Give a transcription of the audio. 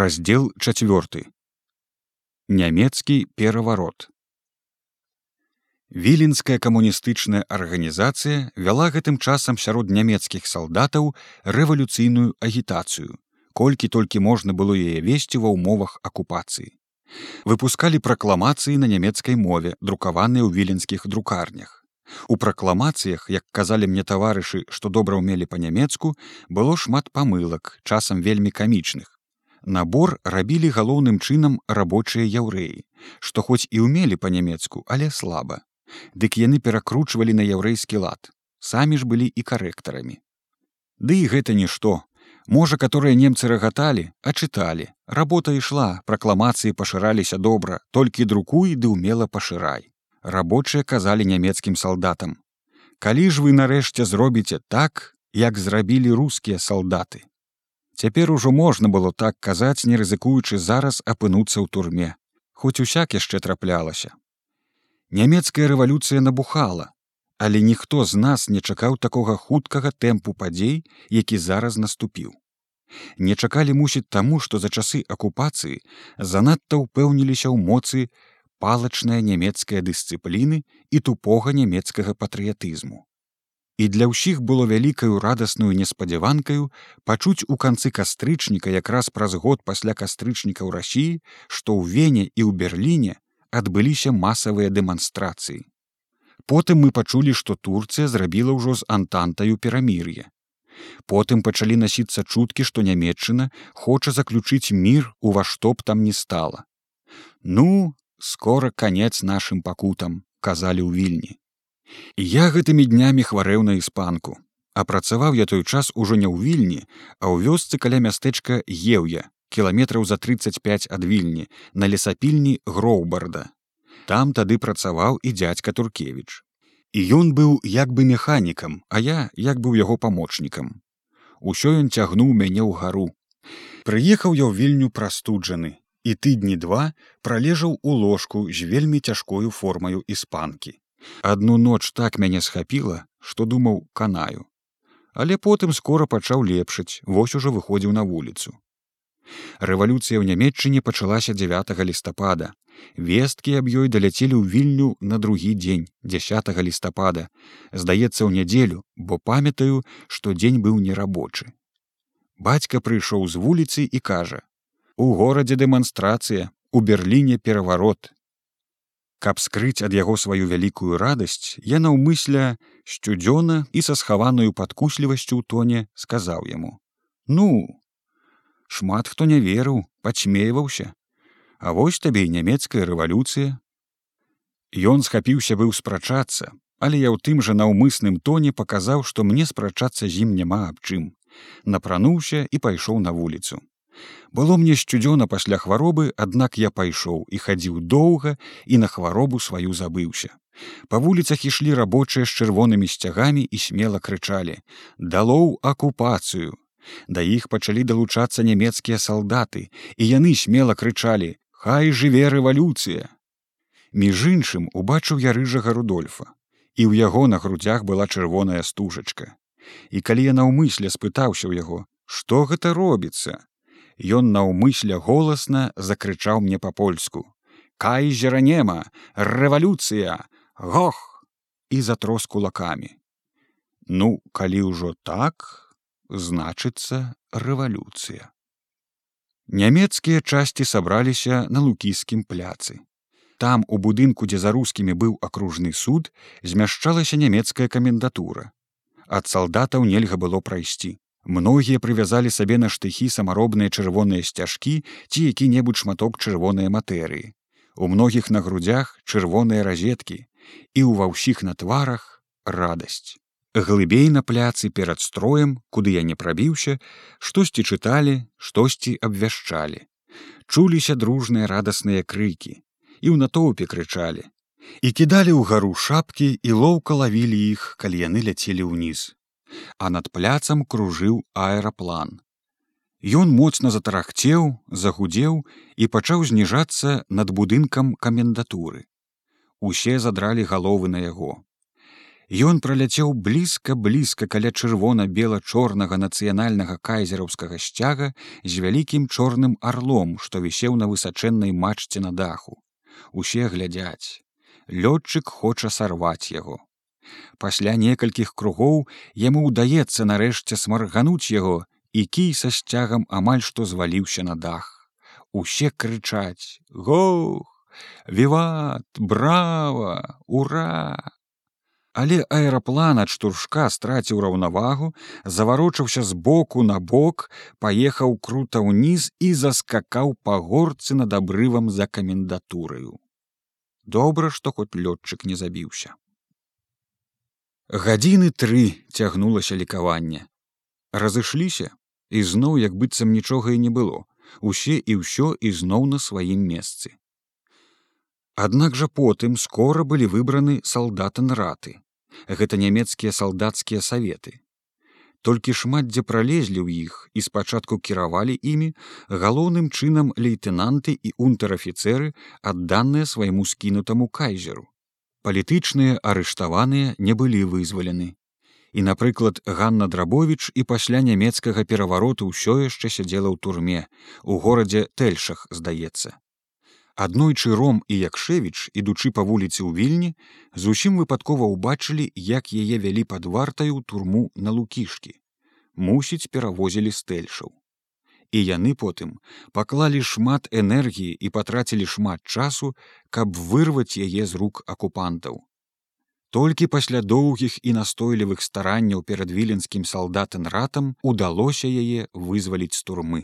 раздзел чацвёрты нямецкі пераварот віленская камуністычная арганізацыя вяла гэтым часам сярод нямецкіх салдатаў рэвалюцыйную агітацыю колькі толькі можна было яе весці ва ўмовах акупацыі. Выпускалі пракламацыі на нямецкай мове друкаваныя ў віленскіх друкарнях. У пракламацыях, як казалі мне таварышы, што добра ўмелі па-нямецку, было шмат памылак, часам вельмі камічных. Набор рабілі галоўным чынам рабочыя яўрэі, што хоць і ўмелі па-нямецку, але слаба. Дык яны перакручвалі на яўрэйскі лад. Самі ж былі і карэктарамі. Ды і гэта нішто. Можа, каторыя немцы рагаталі, а чыталі. Работа ішла, пракламацыі пашыраліся добра, толькі друкуй ды ўмела пашырай рабочыя казалі нямецкім салдатам калі ж вы нарэшце зробіце так як зрабілі рускія салдаты цяпер ужо можна было так казаць не рызыкуючы зараз апынуцца ў турме хоць усяк яшчэ траплялася нямецкая рэвалюцыя набухала але ніхто з нас не чакаў такога хуткага тэмпу падзей які зараз наступіў не чакалі мусіць таму што за часы акупацыі занадта ўпэўніліся ў моцы палачная нямецкая дысцыпліны і тупога нямецкага патрыятызму. І для ўсіх было вялікаю радасную неспадзяванкаю пачуць у канцы кастрычніка якраз праз год пасля кастрычніка ў рассіі, што ў вене і ў берліне адбыліся масавыя дэманстрацыі. Потым мы пачулі, што Турцыя зрабіла ўжо з антантаю перамір'е. Потым пачалі насіцца чуткі, што нямметчына хоча заключыць мір у ва што б там не стала. Ну, скоро конец нашим пакутам казалі ў вільні я гэтымі днямі хварэў на іспанку. А працаваў я той час ужо не ў вільні а ў вёсцы каля мястэчка еўя кіламетраў за 35 ад вільні на лесапільні гроўбарда там тады працаваў і дядзька туркевич і ён быў як бы механікам а я як быў яго памочнікам. Усё ён цягнуў мяне ў гару. Прыехаў я ў вільню прастуджаны і тыдні два пралежаў у ложку з вельмі цяжкою формаю іспанкі. Адну ноч так мяне схапіла, што думаў канаю. Але потым скора пачаў лепшыць, вось ужо выходзіў на вуліцу. Рэвалюцыя ў нямметчыне пачалася 9 лістапада. Весткі аб ёй даляцелі ў вільню на другі дзень 10 лістапада. Здаецца ў нядзелю, бо памятаю, што дзень быў нерабочы. Бацька прыйшоў з вуліцы і кажа: У горадзе дэманстрацыя, у Берліне пераварот. Каб скрыць ад яго сваю вялікую радасць, я наўмысля сцюдзёна і са схаванаю падкуслівасцю ў тоне сказаў яму: « Ну, шмат хто не верыў, пачмейваўся, А вось табе і нямецкая рэвалюцыя. Ён схапіўся быў спрачацца, але я ў тым жа наўмысным тоне паказаў, што мне спрачацца з ім няма аб чым. Напрануўся і пайшоў на вуліцу. Было мне сцюдзёна пасля хваробы, аднак я пайшоў і хадзіў доўга і на хваробу сваю забыўся. Па вуліцах ішлі рабочыя з чырвонымі сцягамі і смела крычалі: Далоў акупацыю. Да іх пачалі далучацца нямецкія салдаты, і яны смела крычалі: Хай жыве рэвалюцыя. Між іншым убачыў я рыжага рудольфа, і ў яго на грудзях была чырвоная стужачка. І калі я наўмысля спытаўся ў яго, што гэта робіцца, Ён наўмысля голасна закрычаў мне па-польску: Кай жеранема, рэвалюцыя, гох і затрос кулакамі. Ну, калі ўжо так, значыцца рэвалюцыя. Нямецкія часці сабраліся на лукійскім пляцы. Там у будынку, дзе за рускімі быў акружны суд, змяшчалася нямецкая камендатура. Ад салдатаў нельга было прайсці. Многія прывязалі сабе на штыхі самаробныя чырвоныя сцяжкі ці які-небудзь шматок чырвоныя матэрыі. У многіх на грудзях чырвоныя разеткі і ў ва ўсіх на тварах радасць. Глыбей на пляцы перад строем, куды я не прабіўся, штосьці чыталі, штосьці абвяшчалі. Чуліся дружныя радасныя крыкі і ў натоўпе крычалі. І кідалі ў гару шапкі і лоўка лавілі іх, калі яны ляцелі ўніз а над пляцам кружыў аэраплан. Ён моцна затарахцеў, загудзеў і пачаў зніжацца над будынкам камендатуры. Усе задралі галовы на яго. Ён праляцеў блізка блізка каля чырвона-бела-чорнага нацыянальнага кайзераўскага сцяга з вялікім чорным арлом, што вісеў на высачэннай мачце на даху. Усе глядзяць. Лётчык хоча сарваць яго. Пасля некалькіх кругоў яму ўдаецца нарэшце смаргануць яго, і кій са сцягам амаль што зваліўся на дах. Усе крычаць: Гох! Віват, брава, ура! Але аэраплан ад штуршка страціў раўнавагу, заварочаўся з боку на бок, паехаў крута ўніз і заскакаў па горцы над абрывам за камендатураю. Добра, што хоць лётчык не забіўся. Гадзіны тры цягнулася лікаванне. Разышліся, і зноў як быццам нічога і не было, усе і ўсё ізноў на сваім месцы. Аднак жа потым скора былі выбраны салдаты нраты, гэта нямецкія салдацкія саветы. Толькі шмат дзе пралезлі ў іх і спачатку кіравалі імі галоўным чынам лейтэнанты і унтэр-афіцеры адданыя свайму скінутаму кайзеру. Палітычныя арыштаваныя не былі вызвалены. І, напрыклад, Ганна Драбович і пасля нямецкага перавароту ўсё яшчэ сядзела ў турме, у горадзе Тэльшах, здаецца. Аднойчы ром і Якшевіч, ідучы па вуліцы ў вільні, зусім выпадкова ўбачылі, як яе вялі пад вартаю турму на лукішкі. Мусіць, перавозілі стэльшаў. І яны потым паклалі шмат энергіі і патрацілі шмат часу, каб вырваць яе з рук акупантаў. Толькі пасля доўгіх і настойлівых старанняў перад віленскім салдатам ратам удалося яе вызваліць з турмы.